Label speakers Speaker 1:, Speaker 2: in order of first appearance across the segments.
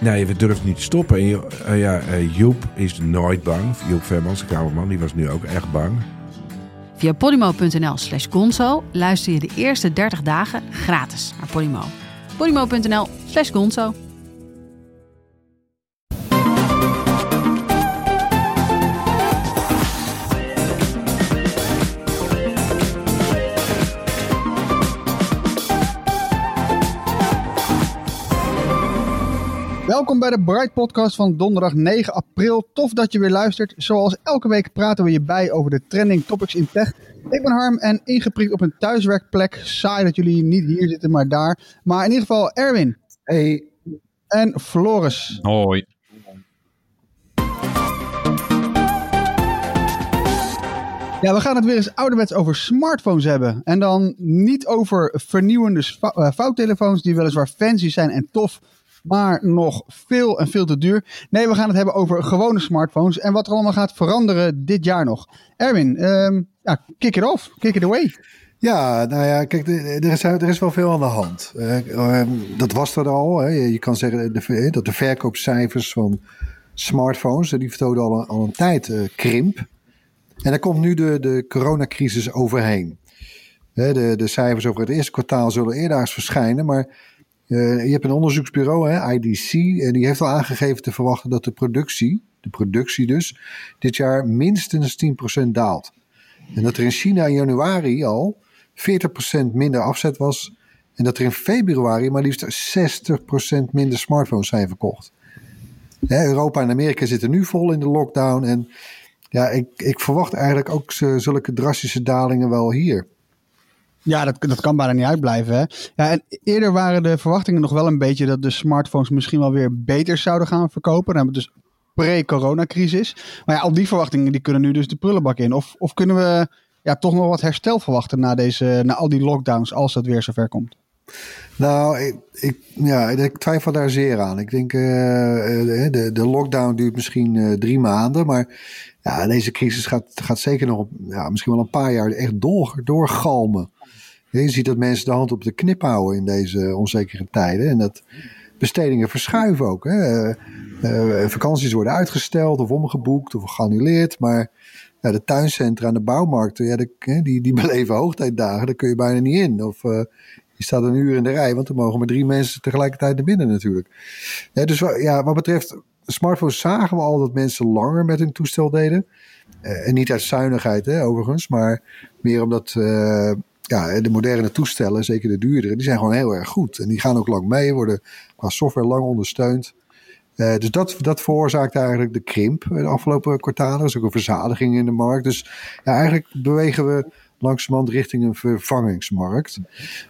Speaker 1: Nee, we durven niet te stoppen. En eh, ja, eh, Joep is nooit bang. Joep Vermans, de kamerman, die was nu ook echt bang.
Speaker 2: Via podimo.nl slash gonzo luister je de eerste 30 dagen gratis naar Podimo. podimo.nl slash gonzo.
Speaker 3: Welkom bij de Bright Podcast van donderdag 9 april. Tof dat je weer luistert. Zoals elke week praten we je bij over de trending topics in tech. Ik ben Harm en ingeprikt op een thuiswerkplek. Saai dat jullie niet hier zitten, maar daar. Maar in ieder geval Erwin.
Speaker 4: Hey.
Speaker 3: En Floris.
Speaker 5: Hoi.
Speaker 3: Ja, we gaan het weer eens ouderwets over smartphones hebben. En dan niet over vernieuwende eh, vouwtelefoons die weliswaar fancy zijn en tof, maar nog veel en veel te duur. Nee, we gaan het hebben over gewone smartphones en wat er allemaal gaat veranderen dit jaar nog. Erwin, ehm, ja, kick it off, kick it away.
Speaker 4: Ja, nou ja, kijk, er is, er is wel veel aan de hand. Eh, ehm, dat was er al. Hè. Je kan zeggen de, eh, dat de verkoopcijfers van smartphones, eh, die vertoonden al een, tijd krimp. En daar komt nu de, de coronacrisis overheen. De, de cijfers over het eerste kwartaal zullen eerdaags verschijnen, maar eh, je hebt een onderzoeksbureau, hè, IDC, en die heeft al aangegeven te verwachten dat de productie, de productie dus, dit jaar minstens 10% daalt. En dat er in China in januari al 40% minder afzet was. En dat er in februari maar liefst 60% minder smartphones zijn verkocht. Europa en Amerika zitten nu vol in de lockdown. En ja, ik, ik verwacht eigenlijk ook z- zulke drastische dalingen wel hier.
Speaker 3: Ja, dat, dat kan bijna niet uitblijven. Hè? Ja, en eerder waren de verwachtingen nog wel een beetje dat de smartphones misschien wel weer beter zouden gaan verkopen. Dan hebben we dus pre-coronacrisis. Maar ja, al die verwachtingen die kunnen nu dus de prullenbak in. Of, of kunnen we ja, toch nog wat herstel verwachten na, deze, na al die lockdowns als het weer zover komt?
Speaker 4: Nou, ik, ik, ja, ik twijfel daar zeer aan. Ik denk, eh, eh, de, de lockdown duurt misschien eh, drie maanden. Maar ja, deze crisis gaat, gaat zeker nog ja, misschien wel een paar jaar echt door, doorgalmen. Je ziet dat mensen de hand op de knip houden in deze onzekere tijden. En dat bestedingen verschuiven ook. Hè. Eh, eh, vakanties worden uitgesteld of omgeboekt of geannuleerd. Maar ja, de tuincentra en de bouwmarkten, ja, die, die beleven hoogtijdagen. Daar kun je bijna niet in. Of eh, je staat een uur in de rij, want er mogen maar drie mensen tegelijkertijd naar binnen natuurlijk. Dus ja, wat betreft smartphones zagen we al dat mensen langer met hun toestel deden. En niet uit zuinigheid hè, overigens, maar meer omdat eh, ja, de moderne toestellen, zeker de duurdere, die zijn gewoon heel erg goed. En die gaan ook lang mee, worden qua software lang ondersteund. Eh, dus dat, dat veroorzaakt eigenlijk de krimp de afgelopen kwartalen. Er is ook een verzadiging in de markt. Dus ja, eigenlijk bewegen we langzamerhand richting een vervangingsmarkt.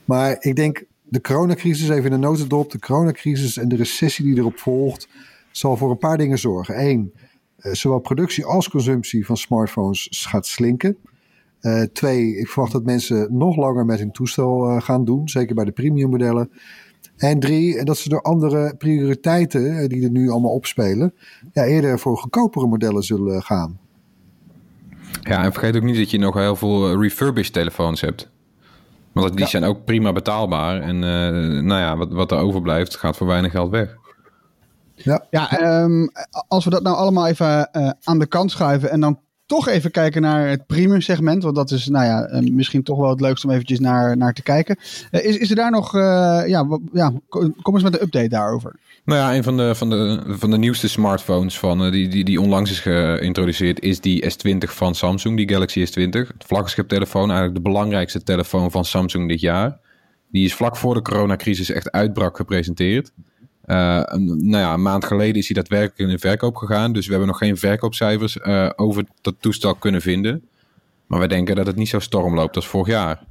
Speaker 4: Maar ik denk, de coronacrisis, even in de notendop, de coronacrisis en de recessie die erop volgt, zal voor een paar dingen zorgen. Eén, eh, zowel productie als consumptie van smartphones gaat slinken. Eh, twee, ik verwacht dat mensen nog langer met hun toestel eh, gaan doen, zeker bij de premium modellen. En drie, dat ze door andere prioriteiten eh, die er nu allemaal opspelen, ja, eerder voor goedkopere modellen zullen gaan.
Speaker 5: Ja, en vergeet ook niet dat je nog heel veel refurbished telefoons hebt. Want die zijn ook prima betaalbaar. En eh, nou ja, wat, wat er overblijft gaat voor weinig geld weg.
Speaker 4: Ja,
Speaker 3: Ja, ehm, als we dat nou allemaal even eh, aan de kant schuiven en dan toch even kijken naar het premium segment, want dat is nou ja, eh, misschien toch wel het leukste om eventjes naar, naar te kijken. Eh, is, is er daar nog, eh, ja, ja, ko- kom eens met een update daarover.
Speaker 5: Nou ja, een van de, van de, van de nieuwste smartphones van, die, die, die onlangs is geïntroduceerd is die S20 van Samsung, die Galaxy S20. Het vlaggenschiptelefoon, eigenlijk de belangrijkste telefoon van Samsung dit jaar. Die is vlak voor de coronacrisis echt uitbrak gepresenteerd. Eh, nou ja, een maand geleden is hij daadwerkelijk in de verkoop gegaan. Dus we hebben nog geen verkoopcijfers eh, over dat toestel kunnen vinden. Maar we denken dat het niet zo storm loopt als vorig jaar.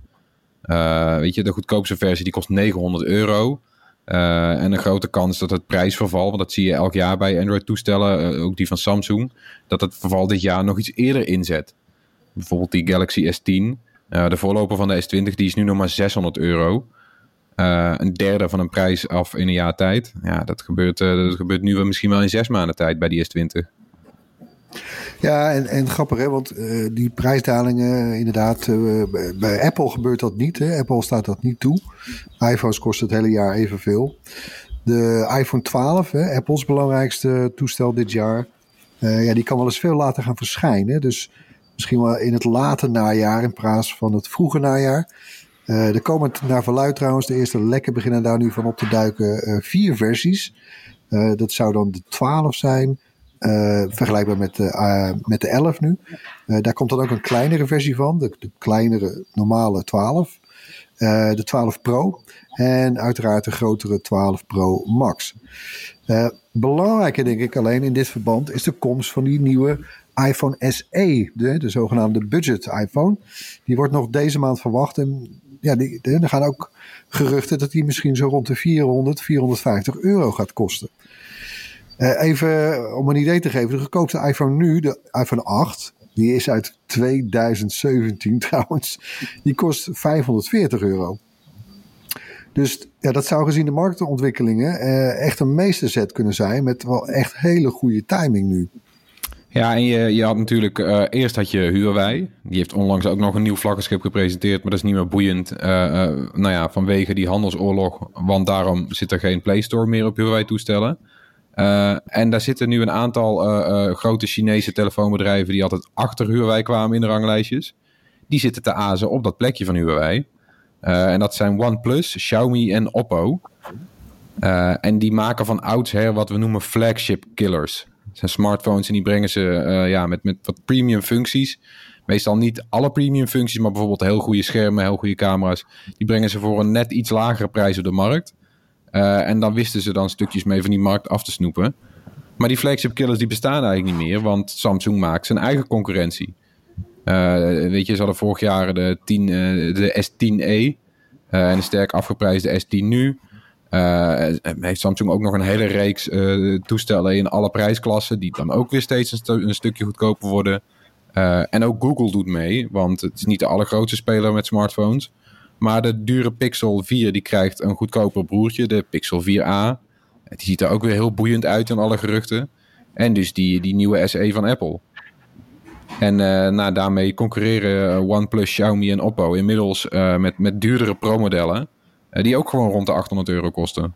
Speaker 5: Eh, weet je, de goedkoopste versie die kost 900 euro. En een grote kans dat het prijsverval, want dat zie je elk jaar bij Android-toestellen, ook die van Samsung, dat het verval dit jaar nog iets eerder inzet. Bijvoorbeeld die Galaxy S10, uh, de voorloper van de S20, die is nu nog maar 600 euro. Een derde van een prijs af in een jaar tijd. Ja, dat gebeurt, dat gebeurt nu misschien wel in zes maanden tijd bij die S20.
Speaker 4: Ja, en, en grappig hè, want uh, die prijsdalingen inderdaad, bij Apple gebeurt dat niet. Hè? Apple staat dat niet toe. iPhones kosten het hele jaar evenveel. De iPhone 12, hè, Apples belangrijkste toestel dit jaar, ja, die kan wel eens veel later gaan verschijnen. Dus misschien wel in het late najaar in plaats van het vroege najaar. Er komen naar verluid trouwens, de eerste lekken beginnen daar nu van op te duiken, vier versies. dat zou dan de 12 zijn, vergelijkbaar met de, met de 11 nu. Daar komt dan ook een kleinere versie van, de, de kleinere normale 12. de 12 Pro en uiteraard de grotere 12 Pro Max. belangrijker denk ik alleen in dit verband is de komst van die nieuwe iPhone SE, de zogenaamde budget iPhone. Die wordt nog deze maand verwacht en ja, er gaan ook geruchten dat die misschien zo rond de 400, 450 euro gaat kosten. Uh, even om een idee te geven, de goedkoopste iPhone nu, de iPhone 8, die is uit 2017 trouwens, die kost 540 euro. Dus ja, dat zou gezien de marktontwikkelingen uh, echt een meesterzet kunnen zijn met wel echt hele goede timing nu.
Speaker 5: Ja, en je, je had natuurlijk, uh, eerst had je Huawei. Die heeft onlangs ook nog een nieuw vlaggenschip gepresenteerd, maar dat is niet meer boeiend. Uh, nou ja, vanwege die handelsoorlog, want daarom zit er geen Play Store meer op Huawei-toestellen. En daar zitten nu een aantal grote Chinese telefoonbedrijven die altijd achter Huawei kwamen in de ranglijstjes. Die zitten te azen op dat plekje van Huawei. en dat zijn OnePlus, Xiaomi en Oppo. en die maken van oudsher wat we noemen flagship killers. Zijn smartphones en die brengen ze ja, met, met wat premium functies. Meestal niet alle premium functies, maar bijvoorbeeld heel goede schermen, heel goede camera's. Die brengen ze voor een net iets lagere prijs op de markt. Uh, en dan wisten ze dan stukjes mee van die markt af te snoepen. Maar die flagship killers die bestaan eigenlijk niet meer, want Samsung maakt zijn eigen concurrentie. Uh, weet je, ze hadden vorig jaar de, 10, uh, de S10e en een sterk afgeprijsde S10 nu. Heeft Samsung ook nog een hele reeks toestellen in alle prijsklassen, die dan ook weer steeds een, stu een stukje goedkoper worden. en ook Google doet mee, want het is niet de allergrootste speler met smartphones. Maar de dure Pixel 4 die krijgt een goedkoper broertje, de Pixel 4a. Die ziet er ook weer heel boeiend uit in alle geruchten. En dus die, die nieuwe SE van Apple. En uh, nou, daarmee concurreren eh, OnePlus, Xiaomi en Oppo inmiddels uh, met, met duurdere Pro-modellen. Uh, die ook gewoon rond de 800 euro kosten.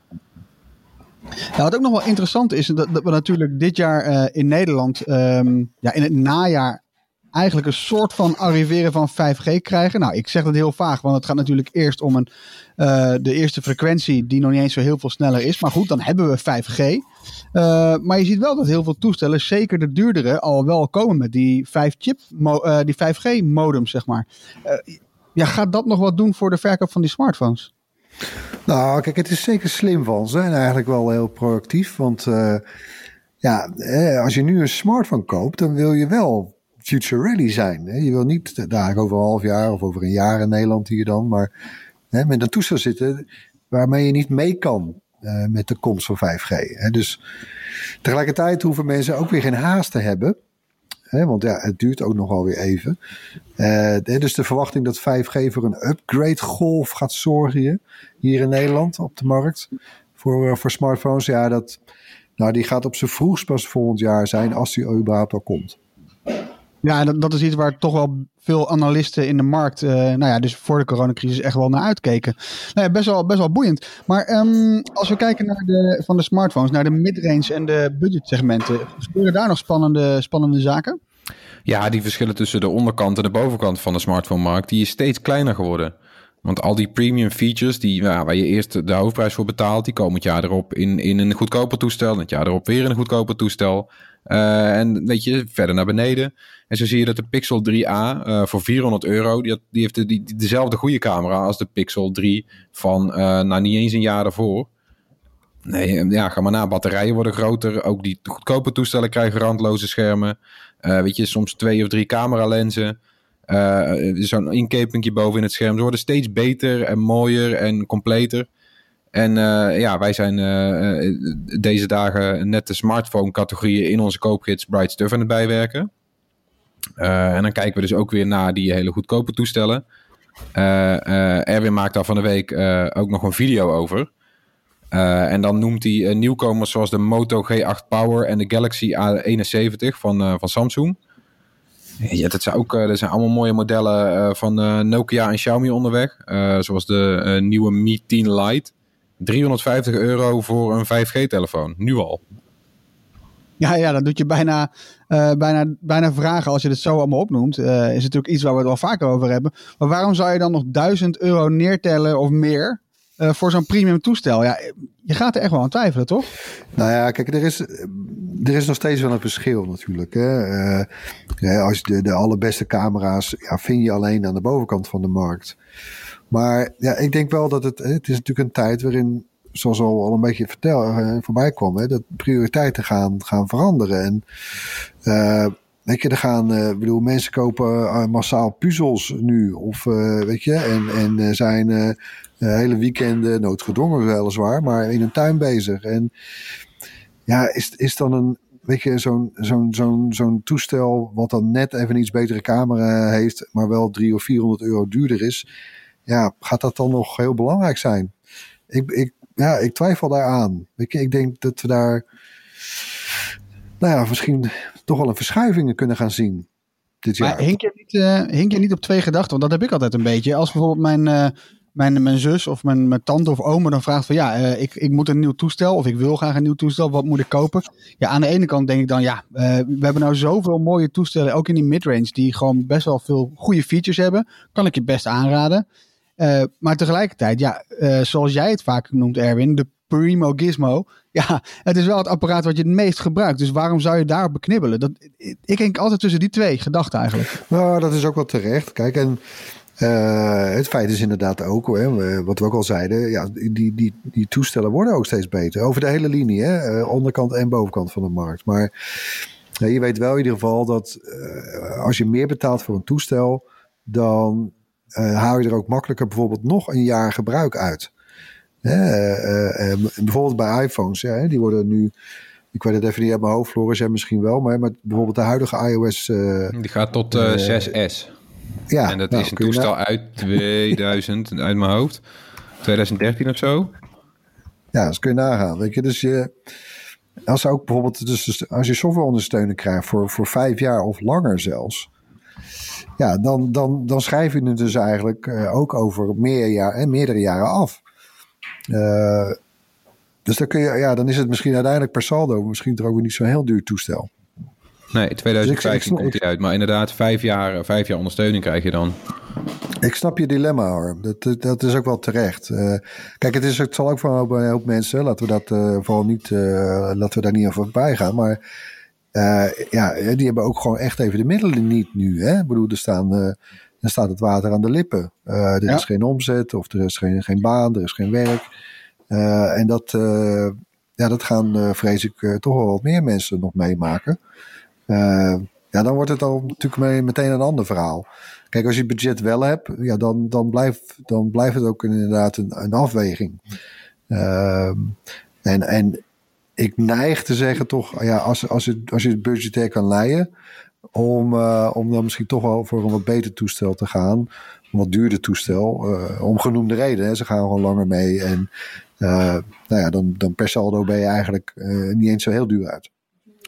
Speaker 3: Ja, wat ook nog wel interessant is, dat, dat we natuurlijk dit jaar in Nederland, um, ja, in het najaar eigenlijk een soort van arriveren van 5G krijgen. Nou, ik zeg dat heel vaag, want het gaat natuurlijk eerst om een, uh, de eerste frequentie die nog niet eens zo heel veel sneller is. Maar goed, dan hebben we 5G. Uh, maar je ziet wel dat heel veel toestellen, zeker de duurdere, al wel komen met die 5-chip, uh, die 5G-modem, zeg maar. ja, gaat dat nog wat doen voor de verkoop van die smartphones?
Speaker 4: Nou, kijk, het is zeker slim van ze en eigenlijk wel heel proactief. Want ja, als je nu een smartphone koopt, dan wil je wel future ready zijn. Hè? Je wil niet daar over een half jaar of over een jaar in Nederland hier dan, maar hè, met een toestel zitten waarmee je niet mee kan uh, met de komst van 5G. Hè? Dus tegelijkertijd hoeven mensen ook weer geen haast te hebben. Hè? Want ja, het duurt ook nogal weer even. Uh, dus de verwachting dat 5G voor een upgrade golf gaat zorgen hier in Nederland op de markt voor, uh, voor smartphones, ja, dat, nou, die gaat op zijn vroegst pas volgend jaar zijn als die überhaupt al komt.
Speaker 3: Ja, dat, is iets waar toch wel veel analisten in de markt, uh, nou ja, dus voor de coronacrisis echt wel naar uitkeken. Nou ja, best wel, best wel boeiend. Maar um, als we kijken naar de, van de smartphones, naar de midrange en de budgetsegmenten, gebeuren daar nog spannende, spannende zaken?
Speaker 5: Ja, die verschillen tussen de onderkant en de bovenkant van de smartphone-markt, die is steeds kleiner geworden. Want al die premium features die, waar je eerst de hoofdprijs voor betaalt, die komen het jaar erop in, in een goedkoper toestel. Het jaar erop weer in een goedkoper toestel. Uh, en weet je, verder naar beneden. En zo zie je dat de Pixel 3a uh, eh, voor 400 euro, die, die heeft de, die, dezelfde goede camera als de Pixel 3 van, uh, nou niet eens een jaar daarvoor. Nee, ja, ga maar na. Batterijen worden groter. Ook die goedkope toestellen krijgen randloze schermen. weet je, soms twee of drie camera lenzen. Zo'n inkepingje boven in het scherm. Ze worden steeds beter en mooier en completer. En uh, ja, wij zijn uh, deze dagen net de smartphone categorieën in onze koopgids Bright Stuff aan het bijwerken. en dan kijken we dus ook weer naar die hele goedkope toestellen. Erwin maakt daar van de week ook nog een video over. en dan noemt hij nieuwkomers zoals de Moto G8 Power en de Galaxy A71 van, van Samsung. Ja, dat zijn ook dat zijn allemaal mooie modellen van Nokia en Xiaomi onderweg. zoals de nieuwe Mi 10 Lite. 350 euro voor een 5G-telefoon. Nu al.
Speaker 3: Ja, ja, dan doet je bijna, uh, bijna, bijna vragen als je het zo allemaal opnoemt. Uh, is natuurlijk iets waar we het wel vaker over hebben. Maar waarom zou je dan nog 1000 euro neertellen of meer uh, voor zo'n premium toestel? Ja, je gaat er echt wel aan twijfelen, toch?
Speaker 4: Nou ja, kijk, er is, er is nog steeds wel een verschil natuurlijk. Hè? als je de, de allerbeste camera's ja, vind je alleen aan de bovenkant van de markt. Maar ja, ik denk wel dat het, het is natuurlijk een tijd waarin, zoals al, al een beetje vertel, uh, voorbij kwam, hè, dat prioriteiten gaan, gaan veranderen. En weet je, er gaan, uh, bedoel, mensen kopen massaal puzzels nu, of weet je, en, en zijn hele weekenden, noodgedwongen weliswaar, maar in een tuin bezig. En ja, is, is dan een, weet je, zo'n zo'n zo'n zo'n toestel wat dan net even een iets betere camera heeft, maar wel 300 of 400 euro duurder is ja, gaat dat dan nog heel belangrijk zijn? Ik, ik, ja, ik twijfel daaraan. Ik, ik denk dat we daar, nou ja, misschien toch wel een verschuiving kunnen gaan zien. Dit jaar.
Speaker 3: Maar hink je, niet, uh, hink je niet op twee gedachten? Want dat heb ik altijd een beetje. Als bijvoorbeeld mijn, uh, mijn, mijn zus of mijn, mijn tante of oma dan vraagt van ja, uh, ik, ik moet een nieuw toestel of ik wil graag een nieuw toestel, wat moet ik kopen? Ja, aan de ene kant denk ik dan ja, we hebben nou zoveel mooie toestellen, ook in die midrange, die gewoon best wel veel goede features hebben. Kan ik je best aanraden. Uh, maar tegelijkertijd, ja, zoals jij het vaak noemt, Erwin, de Primo Gizmo. Ja, het is wel het apparaat wat je het meest gebruikt. Dus waarom zou je daarop beknibbelen? Dat, ik denk altijd tussen die twee gedachten eigenlijk.
Speaker 4: Nou, dat is ook wel terecht. Kijk, en het feit is inderdaad ook, hè, wat we ook al zeiden, ja, die, die, die toestellen worden ook steeds beter. Over de hele linie, hè, onderkant en bovenkant van de markt. Maar je weet wel in ieder geval dat als je meer betaalt voor een toestel, dan haal je er ook makkelijker bijvoorbeeld nog een jaar gebruik uit. Uh, bijvoorbeeld bij iPhones, ja, die worden nu, ik weet het even niet uit mijn hoofd, Floris, jij misschien wel, maar, maar bijvoorbeeld de huidige iOS.
Speaker 5: die gaat tot 6S. Ja, en dat nou, is een toestel uit 2000, uit mijn hoofd. 2013 of zo.
Speaker 4: Ja, dat kun je nagaan. Weet je, dus je, als ook bijvoorbeeld, dus, dus als je softwareondersteuning krijgt voor, voor vijf jaar of langer zelfs ja, dan, dan, dan schrijf je het dus eigenlijk uh, ook over meer jaar, en meerdere jaren af. Uh, dus dan, kun je, ja, dan is het misschien uiteindelijk per saldo misschien toch ook niet zo'n heel duur toestel.
Speaker 5: Nee, 2015 dus komt hij uit. Maar inderdaad, vijf jaar, vijf jaar ondersteuning krijg je dan.
Speaker 4: Ik snap je dilemma hoor. Dat, dat is ook wel terecht. Uh, kijk, het, is, het zal ook voor een hoop mensen, laten we dat uh, vooral niet, uh, laten we daar niet aan voorbij gaan. Maar ja, die hebben ook gewoon echt even de middelen niet nu. Hè? Ik bedoel, er, staan, er staat het water aan de lippen. Uh, er ja. is geen omzet of er is geen, geen baan, er is geen werk. en dat, ja, dat gaan, vrees ik, toch wel wat meer mensen nog meemaken. Ja, dan wordt het al natuurlijk meteen een ander verhaal. Kijk, als je budget wel hebt, ja, dan, dan, blijft, dan blijft het ook inderdaad een, een afweging. en, en ik neig te zeggen toch, ja, als, als, het, als je het budgetair kan leiden, om, uh, om dan misschien toch wel voor een wat beter toestel te gaan. Een wat duurder toestel. Uh, om genoemde redenen. Ze gaan gewoon langer mee. En nou ja, dan, dan per saldo ben je eigenlijk niet eens zo heel duur uit.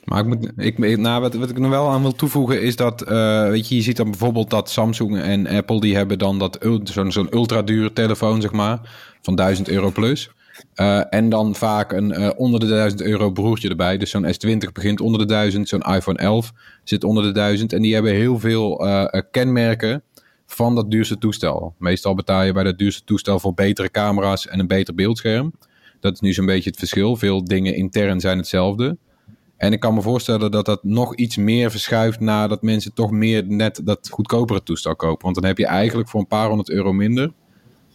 Speaker 5: Maar ik moet, ik, nou, wat, wat ik nog wel aan wil toevoegen is dat, weet je, je ziet dan bijvoorbeeld dat Samsung en Apple, die hebben dan dat zo'n zo'n ultra dure telefoon, zeg maar, van 1000 euro plus. Uh, en dan vaak een uh, onder de 1000 euro broertje erbij. Dus zo'n S20 begint onder de 1000. Zo'n iPhone 11 zit onder de 1000. En die hebben heel veel kenmerken van dat duurste toestel. Meestal betaal je bij dat duurste toestel voor betere camera's en een beter beeldscherm. Dat is nu zo'n beetje het verschil. Veel dingen intern zijn hetzelfde. En ik kan me voorstellen dat dat nog iets meer verschuift nadat mensen toch meer net dat goedkopere toestel kopen. Want dan heb je eigenlijk voor een paar honderd euro minder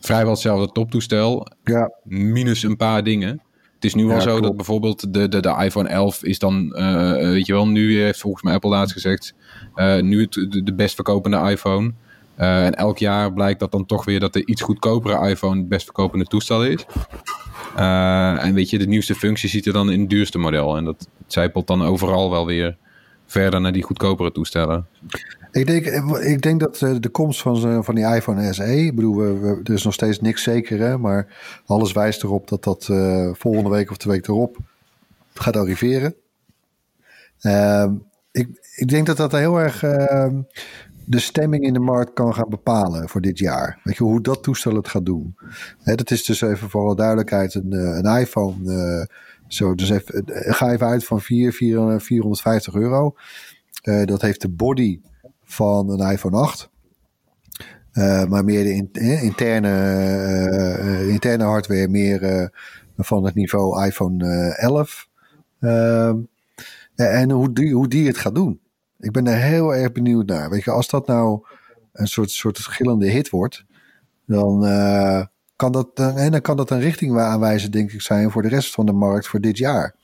Speaker 5: vrijwel hetzelfde toptoestel.
Speaker 4: Ja.
Speaker 5: Minus een paar dingen. Het is nu wel zo dat bijvoorbeeld de, de, de iPhone 11 is dan, uh, weet je wel, nu heeft volgens mij Apple laatst gezegd, uh, nu het, de, de best verkopende iPhone. Eh, en elk jaar blijkt dat dan toch weer dat de iets goedkopere iPhone het best verkopende toestel is. Eh, en weet je, de nieuwste functie ziet er dan in het duurste model. En dat zijpelt dan overal wel weer verder naar die goedkopere toestellen.
Speaker 4: Ik denk, ik denk dat eh, de komst van, van die iPhone SE, ik bedoel, er is nog steeds niks zeker, hè, maar alles wijst erop dat dat eh, volgende week of de week erop gaat arriveren. Ehm, ik, ik denk dat dat heel erg ehm, de stemming in de markt kan gaan bepalen voor dit jaar. Weet je, hoe dat toestel het gaat doen. Hè, dat is dus even voor alle duidelijkheid een, eh, een iPhone. eh, zo, dus even, eh, ga even uit van 4, 4, 450 euro. Dat heeft de body van een iPhone 8. Eh, maar meer de in- interne, interne hardware, meer van het niveau iPhone eh, 11. Ehm, en hoe die, hoe die het gaat doen. Ik ben er heel erg benieuwd naar. Weet je, als dat nou een soort, soort schillende hit wordt, dan, eh, kan dat, en dan kan dat een richting aanwijzen, denk ik, zijn voor de rest van de markt voor dit jaar.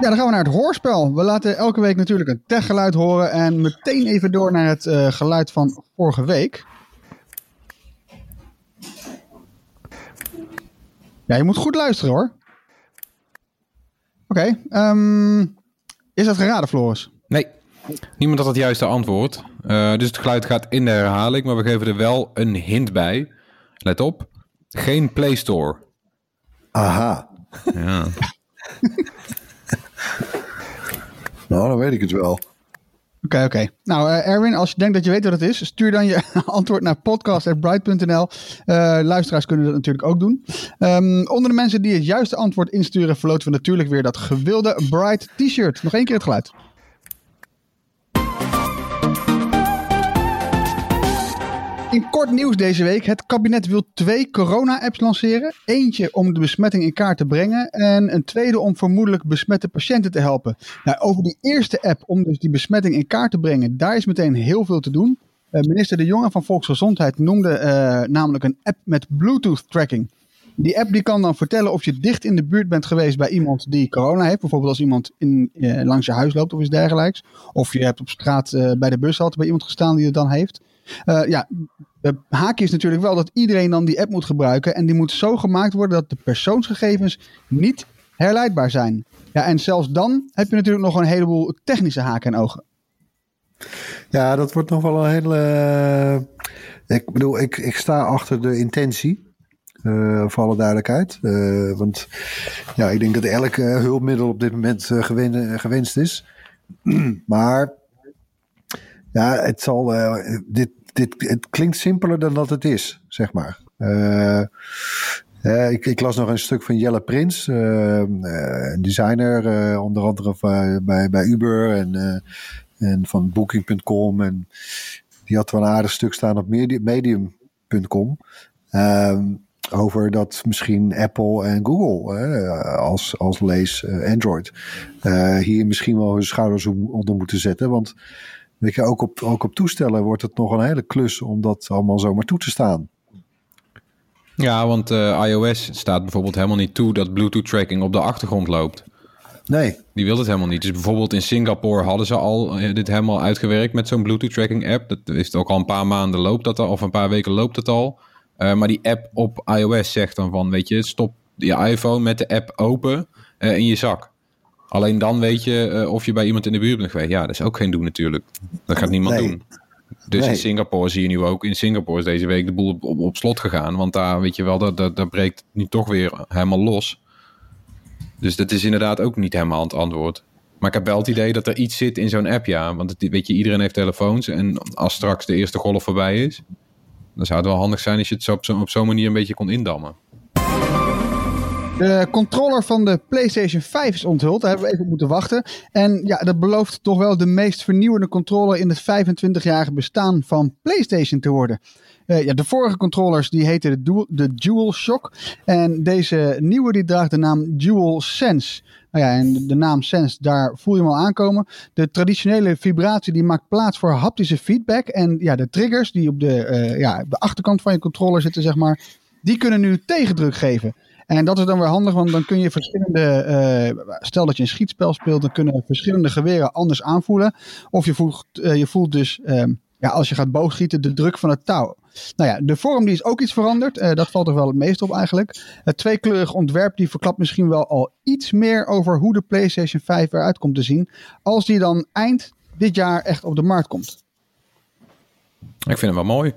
Speaker 3: Ja, dan gaan we naar het hoorspel. We laten elke week natuurlijk een techgeluid horen. En meteen even door naar het eh, geluid van vorige week. Ja, je moet goed luisteren hoor. Oké, ehm, is dat geraden, Floris?
Speaker 5: Nee, niemand had het juiste antwoord. Eh, dus het geluid gaat in de herhaling, maar we geven er wel een hint bij. Let op, geen Play Store.
Speaker 4: Aha.
Speaker 5: Ja.
Speaker 4: Nou, dan weet ik het wel.
Speaker 3: Oké, oké. Nou, eh, Erwin, als je denkt dat je weet wat het is, stuur dan je antwoord naar podcast.bright.nl. Eh, luisteraars kunnen dat natuurlijk ook doen. Ehm, onder de mensen die het juiste antwoord insturen, verloten we natuurlijk weer dat gewilde Bright t-shirt. Nog één keer het geluid. In kort nieuws deze week. Het kabinet wil twee corona-apps lanceren. Eentje om de besmetting in kaart te brengen. En een tweede om vermoedelijk besmette patiënten te helpen. Nou, over die eerste app om dus die besmetting in kaart te brengen. Daar is meteen heel veel te doen. Eh, minister De Jonge van Volksgezondheid noemde eh, namelijk een app met Bluetooth tracking. Die app die kan dan vertellen of je dicht in de buurt bent geweest bij iemand die corona heeft. Bijvoorbeeld als iemand in, eh, langs je huis loopt of iets dergelijks. Of je hebt op straat bij de bushalte bij iemand gestaan die het dan heeft. Eh, ja, de haakje is natuurlijk wel dat iedereen dan die app moet gebruiken. En die moet zo gemaakt worden dat de persoonsgegevens niet herleidbaar zijn. Ja, en zelfs dan heb je natuurlijk nog een heleboel technische haken en ogen.
Speaker 4: Ja, dat wordt nog wel een hele. eh, ik bedoel, ik, ik sta achter de intentie. eh, voor alle duidelijkheid. Want ja, ik denk dat elk hulpmiddel op dit moment gewen- gewenst is. maar ja, het zal. eh, dit, dit, het klinkt simpeler dan dat het is, zeg maar. Eh, eh, ik, ik las nog een stuk van Jelle Prins, een designer, onder andere bij, bij Uber en, en van Booking.com. En die had wel een aardig stuk staan op medi- Medium.com. Ehm, over dat misschien Apple en Google als, als lees Android hier misschien wel hun schouders onder moeten zetten. Want weet je, ook, op, ook op toestellen wordt het nog een hele klus om dat allemaal zomaar toe te staan.
Speaker 5: Ja, want eh, iOS staat bijvoorbeeld helemaal niet toe dat Bluetooth tracking op de achtergrond loopt.
Speaker 4: Nee,
Speaker 5: Die wil het helemaal niet. Dus bijvoorbeeld in Singapore hadden ze al eh, dit helemaal uitgewerkt met zo'n Bluetooth tracking app. Dat is ook al een paar maanden loopt dat al, of een paar weken loopt het al. Eh, maar die app op iOS zegt dan van, weet je, stop je iPhone met de app open eh, in je zak. Alleen dan weet je eh, of je bij iemand in de buurt bent geweest. Ja, dat is ook geen doen natuurlijk. Dat gaat niemand
Speaker 4: Nee.
Speaker 5: doen. Dus
Speaker 4: Nee.
Speaker 5: in Singapore zie je nu ook. In Singapore is deze week de boel op, op, op slot gegaan. Want daar weet je wel, dat, dat, dat breekt nu toch weer helemaal los. Dus dat is inderdaad ook niet helemaal het antwoord. Maar ik heb wel het idee dat er iets zit in zo'n app, ja. Want het, weet je, iedereen heeft telefoons. En als straks de eerste golf voorbij is... dan zou het wel handig zijn als je het zo op zo'n op zo'n manier een beetje kon indammen.
Speaker 3: De controller van de PlayStation 5 is onthuld. Daar hebben we even op moeten wachten. En ja, dat belooft toch wel de meest vernieuwende controller in het 25-jarige bestaan van PlayStation te worden. Eh, ja, de vorige controllers die heten de, Dual, de DualShock. En deze nieuwe die draagt de naam DualSense. Nou ja, en de naam Sense, daar voel je hem al aankomen. De traditionele vibratie die maakt plaats voor haptische feedback. En ja, de triggers die op de, eh, ja, de achterkant van je controller zitten, zeg maar, die kunnen nu tegendruk geven. En dat is dan weer handig, want dan kun je verschillende, eh, stel dat je een schietspel speelt, dan kunnen verschillende geweren anders aanvoelen. Of je voelt, eh, je voelt dus, ehm, ja, als je gaat boogschieten, de druk van het touw. Nou ja, de vorm die is ook iets veranderd. Eh, dat valt er wel het meest op eigenlijk. Het tweekleurig ontwerp die verklapt misschien wel al iets meer over hoe de PlayStation 5 eruit komt te zien. Als die dan eind dit jaar echt op de markt komt.
Speaker 5: Ik vind hem wel mooi.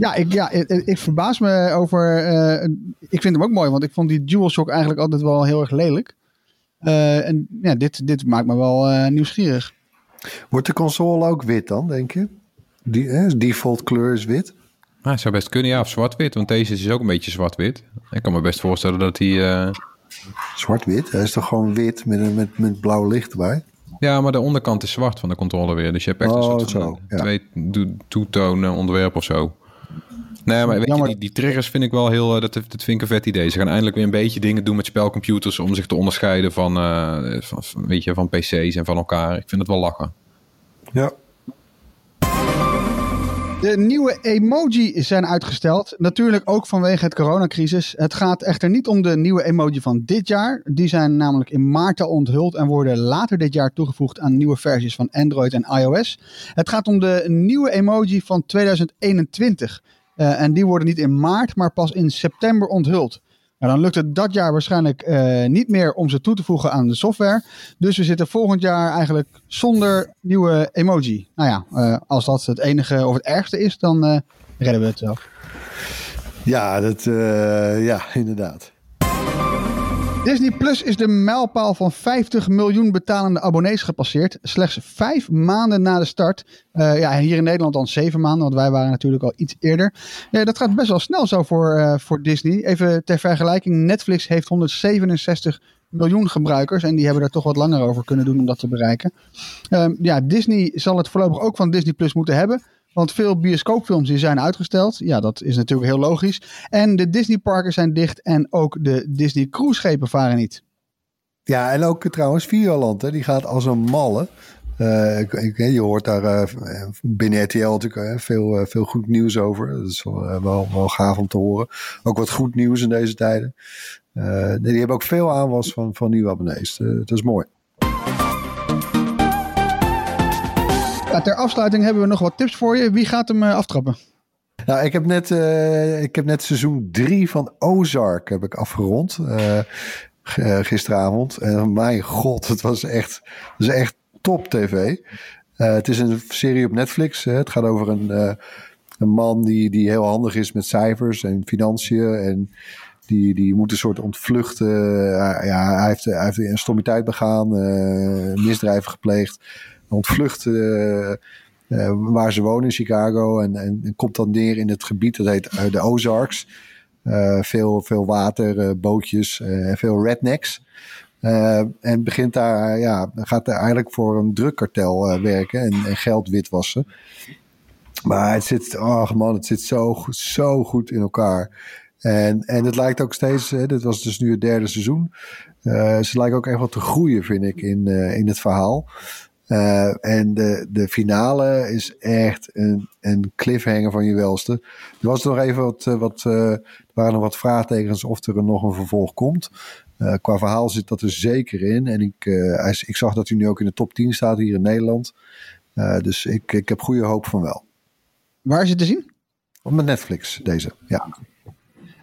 Speaker 3: Ja, ik, ja, ik, ik verbaas me over. eh, ik vind hem ook mooi, want ik vond die DualShock eigenlijk altijd wel heel erg lelijk. Eh, en ja, dit, dit maakt me wel eh, nieuwsgierig.
Speaker 4: Wordt de console ook wit dan, denk je? Die, hè, default kleur is wit.
Speaker 5: Het zou best kunnen, ja, of zwart-wit. Want deze is ook een beetje zwart-wit. Ik kan me best voorstellen dat hij... eh,
Speaker 4: Zwart-wit? Hij is toch gewoon wit met, een- met, met blauw licht erbij?
Speaker 5: Ja, maar de onderkant is zwart van de controle weer. Dus je hebt echt een
Speaker 4: Oh,
Speaker 5: soort van
Speaker 4: zo, ja.
Speaker 5: twee two-tone ontwerp of zo. Nee, maar weet je, die, die triggers vind ik wel heel... eh, Dat, dat vind ik een vet idee. Ze gaan eindelijk weer een beetje dingen doen met spelcomputers... om zich te onderscheiden van, eh, van, van- weet je, van PC's en van elkaar. Ik vind het wel lachen.
Speaker 4: Ja.
Speaker 3: De nieuwe emoji zijn uitgesteld. Natuurlijk ook vanwege het coronacrisis. Het gaat echter niet om de nieuwe emoji van dit jaar. Die zijn namelijk in maart al onthuld en worden later dit jaar toegevoegd aan nieuwe versies van Android en iOS. Het gaat om de nieuwe emoji van 2021. Eh, en die worden niet in maart, maar pas in september onthuld. Nou, dan lukt het dat jaar waarschijnlijk eh, niet meer om ze toe te voegen aan de software. Dus we zitten volgend jaar eigenlijk zonder nieuwe emoji. Nou ja, eh, als dat het enige of het ergste is, dan redden we het wel.
Speaker 4: Ja, dat, ja, inderdaad.
Speaker 3: Disney Plus is de mijlpaal van 50 miljoen betalende abonnees gepasseerd. Slechts vijf maanden na de start. Eh, ja, hier in Nederland dan zeven maanden, want wij waren natuurlijk al iets eerder. Dat gaat best wel snel zo voor, eh, voor Disney. Even ter vergelijking, Netflix heeft 167 miljoen gebruikers. En die hebben er toch wat langer over kunnen doen om dat te bereiken. Ehm, ja, Disney zal het voorlopig ook van Disney Plus moeten hebben. Want veel bioscoopfilms zijn uitgesteld. Ja, dat is natuurlijk heel logisch. En de Disneyparken zijn dicht en ook de Disney cruiseschepen varen niet.
Speaker 4: Ja, en ook eh, trouwens Videoland, hè, die gaat als een malle. Eh, ik- je hoort daar eh, binnen RTL natuurlijk eh, veel, eh, veel goed nieuws over. Dat is wel, eh, wel, wel gaaf om te horen. Ook wat goed nieuws in deze tijden. Eh, die hebben ook veel aanwas van, van nieuwe abonnees. Eh, dat is mooi.
Speaker 3: Ter afsluiting hebben we nog wat tips voor je. Wie gaat hem eh, aftrappen?
Speaker 4: Nou, ik heb net, eh, ik heb net seizoen 3 van Ozark heb ik afgerond. eh, gisteravond. En mijn god, het was echt, het is echt top tv. Het is een serie op Netflix. Het gaat over een, een man die, die heel handig is met cijfers en financiën. En die, die moet een soort ontvluchten. Ja, hij heeft, hij heeft een stommiteit begaan, misdrijven gepleegd. Ontvlucht eh, eh, waar ze wonen in Chicago. En, en, komt dan neer in het gebied, dat heet eh, de Ozarks. Veel, veel water, bootjes, veel rednecks. En begint daar, ja, gaat daar eigenlijk voor een drugkartel werken en, en geld witwassen. Maar het zit, oh man, het zit zo, zo goed in elkaar. En, en het lijkt ook steeds, hè, dit was dus nu het derde seizoen. ze lijken ook echt wat te groeien, vind ik, in, in het verhaal. Eh, en de, de finale is echt een, een cliffhanger van je welste. Er was nog even wat, eh, wat eh, er waren nog wat vraagtekens of er nog een vervolg komt. Qua verhaal zit dat er zeker in. En ik, ik zag dat hij nu ook in de top 10 staat hier in Nederland. Dus ik, ik heb goede hoop van wel.
Speaker 3: Waar is het te zien?
Speaker 4: Op met Netflix, deze. Ja.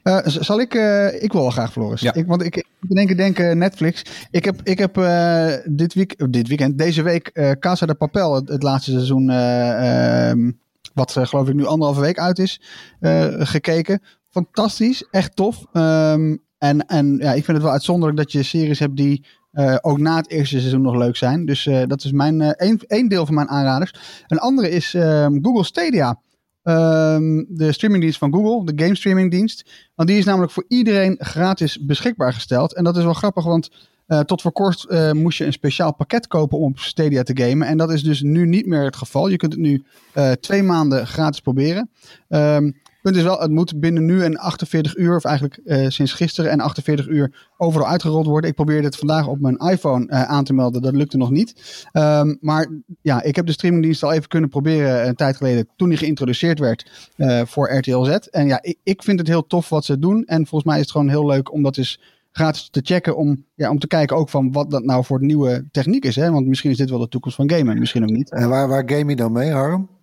Speaker 3: Eh, zal ik? eh, ik wil wel graag, Floris.
Speaker 5: Ja.
Speaker 3: Ik, want ik, in één keer denken Netflix. Ik heb, ik heb eh, dit, week, eh, dit weekend, deze week, eh Casa de Papel, het, het laatste seizoen, eh, ehm, wat eh, geloof ik nu anderhalve week uit is, eh, gekeken. Fantastisch, echt tof. Ehm, en en ja, ik vind het wel uitzonderlijk dat je series hebt die eh, ook na het eerste seizoen nog leuk zijn. Dus eh, dat is mijn eh, één, één deel van mijn aanraders. Een andere is ehm, Google Stadia. Ehm, de streamingdienst van Google, de game streamingdienst. Want die is namelijk voor iedereen gratis beschikbaar gesteld. En dat is wel grappig, want eh, tot voor kort eh, moest je een speciaal pakket kopen om op Stadia te gamen. En dat is dus nu niet meer het geval. Je kunt het nu eh, twee maanden gratis proberen. Ehm, punt is wel, het moet binnen nu en 48 uur, of eigenlijk eh, sinds gisteren en 48 uur, overal uitgerold worden. Ik probeerde het vandaag op mijn iPhone eh, aan te melden. Dat lukte nog niet. Ehm, maar ja, ik heb de streamingdienst al even kunnen proberen een tijd geleden, toen die geïntroduceerd werd eh, voor RTL Z. En ja, ik, ik vind het heel tof wat ze doen. En volgens mij is het gewoon heel leuk om dat eens gratis te checken. Om, ja, om te kijken ook van wat dat nou voor nieuwe techniek is. Hè? Want misschien is dit wel de toekomst van gamen, misschien ook niet.
Speaker 4: En waar, waar game je dan mee, Harm?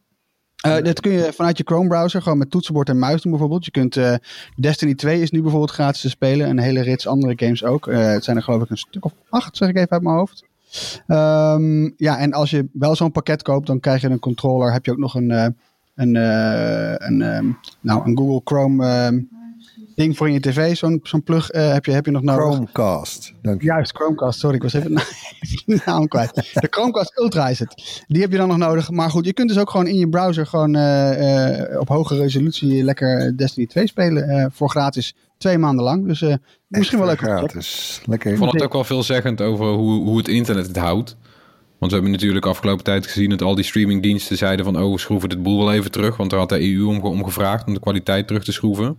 Speaker 3: Uh, dit kun je vanuit je Chrome browser, gewoon met toetsenbord en muis doen bijvoorbeeld. Je kunt uh, Destiny 2 is nu bijvoorbeeld gratis te spelen. En een hele rits andere games ook. Uh, het zijn er geloof ik een stuk of acht, zeg ik even uit mijn hoofd. Um, ja, en als je wel zo'n pakket koopt, dan krijg je een controller. Heb je ook nog een, een, een, um, nou, een Google Chrome um, ding voor in je tv. Zo'n zo'n plug heb, je, heb je nog nodig.
Speaker 4: Chromecast. Dank je.
Speaker 3: Juist, Chromecast. Sorry, ik was even de naam kwijt. De Chromecast Ultra is het. Die heb je dan nog nodig. Maar goed, je kunt dus ook gewoon in je browser gewoon uh, uh, op hoge resolutie lekker Destiny 2 spelen. Uh, voor gratis twee maanden lang. Dus misschien wel leuk.
Speaker 4: Gratis. Lekker.
Speaker 5: Ik vond het ook wel veelzeggend over hoe, hoe het internet het houdt. Want we hebben natuurlijk afgelopen tijd gezien dat al die streamingdiensten zeiden van... oh, we schroeven dit boel wel even terug. Want daar had de EU om, om gevraagd om de kwaliteit terug te schroeven.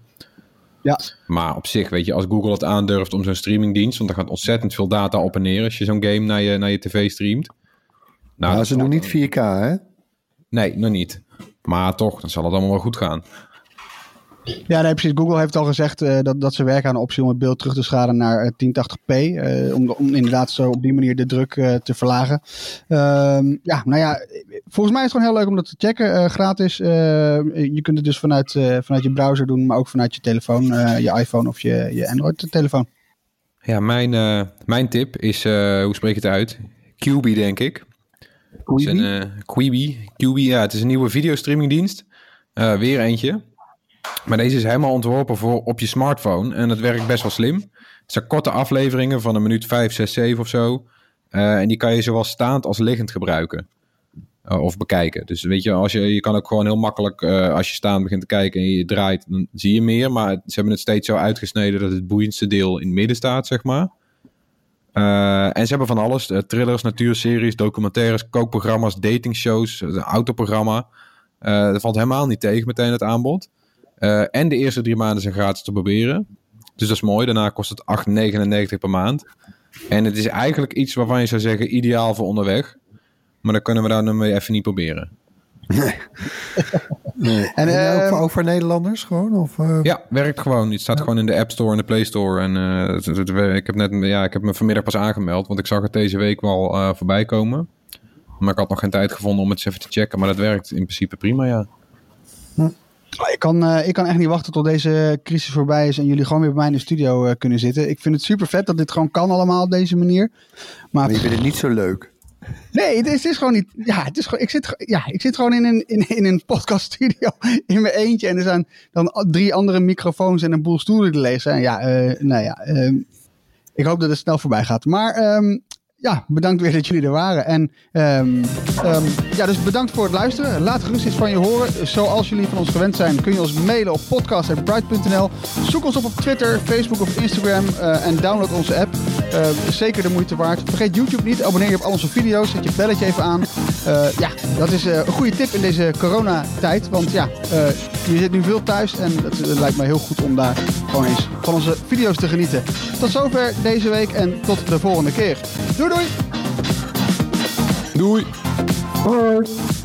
Speaker 3: Ja.
Speaker 5: Maar op zich, weet je, als Google het aandurft om zo'n streamingdienst, want er gaat ontzettend veel data op en neer als je zo'n game naar je, naar je tv streamt.
Speaker 4: Nou, nou ze doen niet 4K, hè?
Speaker 5: Nee, nog niet. Maar toch, dan zal het allemaal wel goed gaan.
Speaker 3: Ja, nee, precies. Google heeft al gezegd uh, dat, dat ze werken aan een optie om het beeld terug te schalen naar uh, 1080p. Uh, om, om inderdaad zo op die manier de druk uh, te verlagen. Ehm, ja, nou ja, volgens mij is het gewoon heel leuk om dat te checken. gratis. je kunt het dus vanuit, vanuit je browser doen, maar ook vanuit je telefoon, je iPhone of je, je Android-telefoon.
Speaker 5: Ja, mijn, mijn tip is, hoe spreek je het uit? QB, denk ik.
Speaker 3: Quibi?
Speaker 5: Een, Quibi. Quibi, ja, het is een nieuwe videostreamingdienst. weer eentje. Maar deze is helemaal ontworpen voor op je smartphone. En het werkt best wel slim. Het zijn korte afleveringen van een minuut 5, 6, 7 of zo. Uh, en die kan je zowel staand als liggend gebruiken. Uh, of bekijken. Dus weet je, als je, je kan ook gewoon heel makkelijk, uh, als je staand begint te kijken en je draait, dan zie je meer. Maar ze hebben het steeds zo uitgesneden dat het boeiendste deel in het midden staat, zeg maar. en ze hebben van alles: thrillers, natuurseries, documentaires, kookprogramma's, datingshows, een autoprogramma. dat valt helemaal niet tegen meteen het aanbod. Uh, en de eerste drie maanden zijn gratis te proberen. Dus dat is mooi. Daarna kost het 8,99 per maand. En het is eigenlijk iets waarvan je zou zeggen ideaal voor onderweg. Maar dan kunnen we daar nu even niet proberen.
Speaker 4: Nee. nee. En, en uh, ook voor Nederlanders gewoon? Of, uh...
Speaker 5: Ja, werkt gewoon. Het staat ja. gewoon in de App Store en de Play Store. En uh, het, het, ik, heb net, ja, ik heb me vanmiddag pas aangemeld, want ik zag het deze week wel voorbij komen. Maar ik had nog geen tijd gevonden om het eens even te checken. Maar dat werkt in principe prima, ja.
Speaker 3: Hm. Ik kan, uh, ik kan echt niet wachten tot deze crisis voorbij is en jullie gewoon weer bij mij in de studio uh, kunnen zitten. Ik vind het super vet dat dit gewoon kan allemaal op deze manier. Maar,
Speaker 4: maar je vindt het niet zo leuk.
Speaker 3: Nee, het is, het is gewoon niet. Ja, het is gewoon, ik, zit, ja, ik zit gewoon in een, in, in een podcaststudio in mijn eentje. En er zijn dan drie andere microfoons en een boel stoelen die leeg zijn. Ja, uh, nou ja. ik hoop dat het snel voorbij gaat. Maar um, ja, bedankt weer dat jullie er waren. En um, ja, dus bedankt voor het luisteren. Laat gerust iets van je horen. Zoals jullie van ons gewend zijn, kun je ons mailen op podcast.bright.nl. Zoek ons op op Twitter, Facebook of Instagram uh, en download onze app. Uh, zeker de moeite waard. Vergeet YouTube niet. Abonneer je op al onze video's. Zet je belletje even aan. Uh, ja, dat is een goede tip in deze coronatijd. Want ja, je zit nu veel thuis en het lijkt mij heel goed om daar gewoon eens van onze video's te genieten. Tot zover deze week en tot de volgende keer. Doei doei!
Speaker 5: Doei!
Speaker 4: Hoi!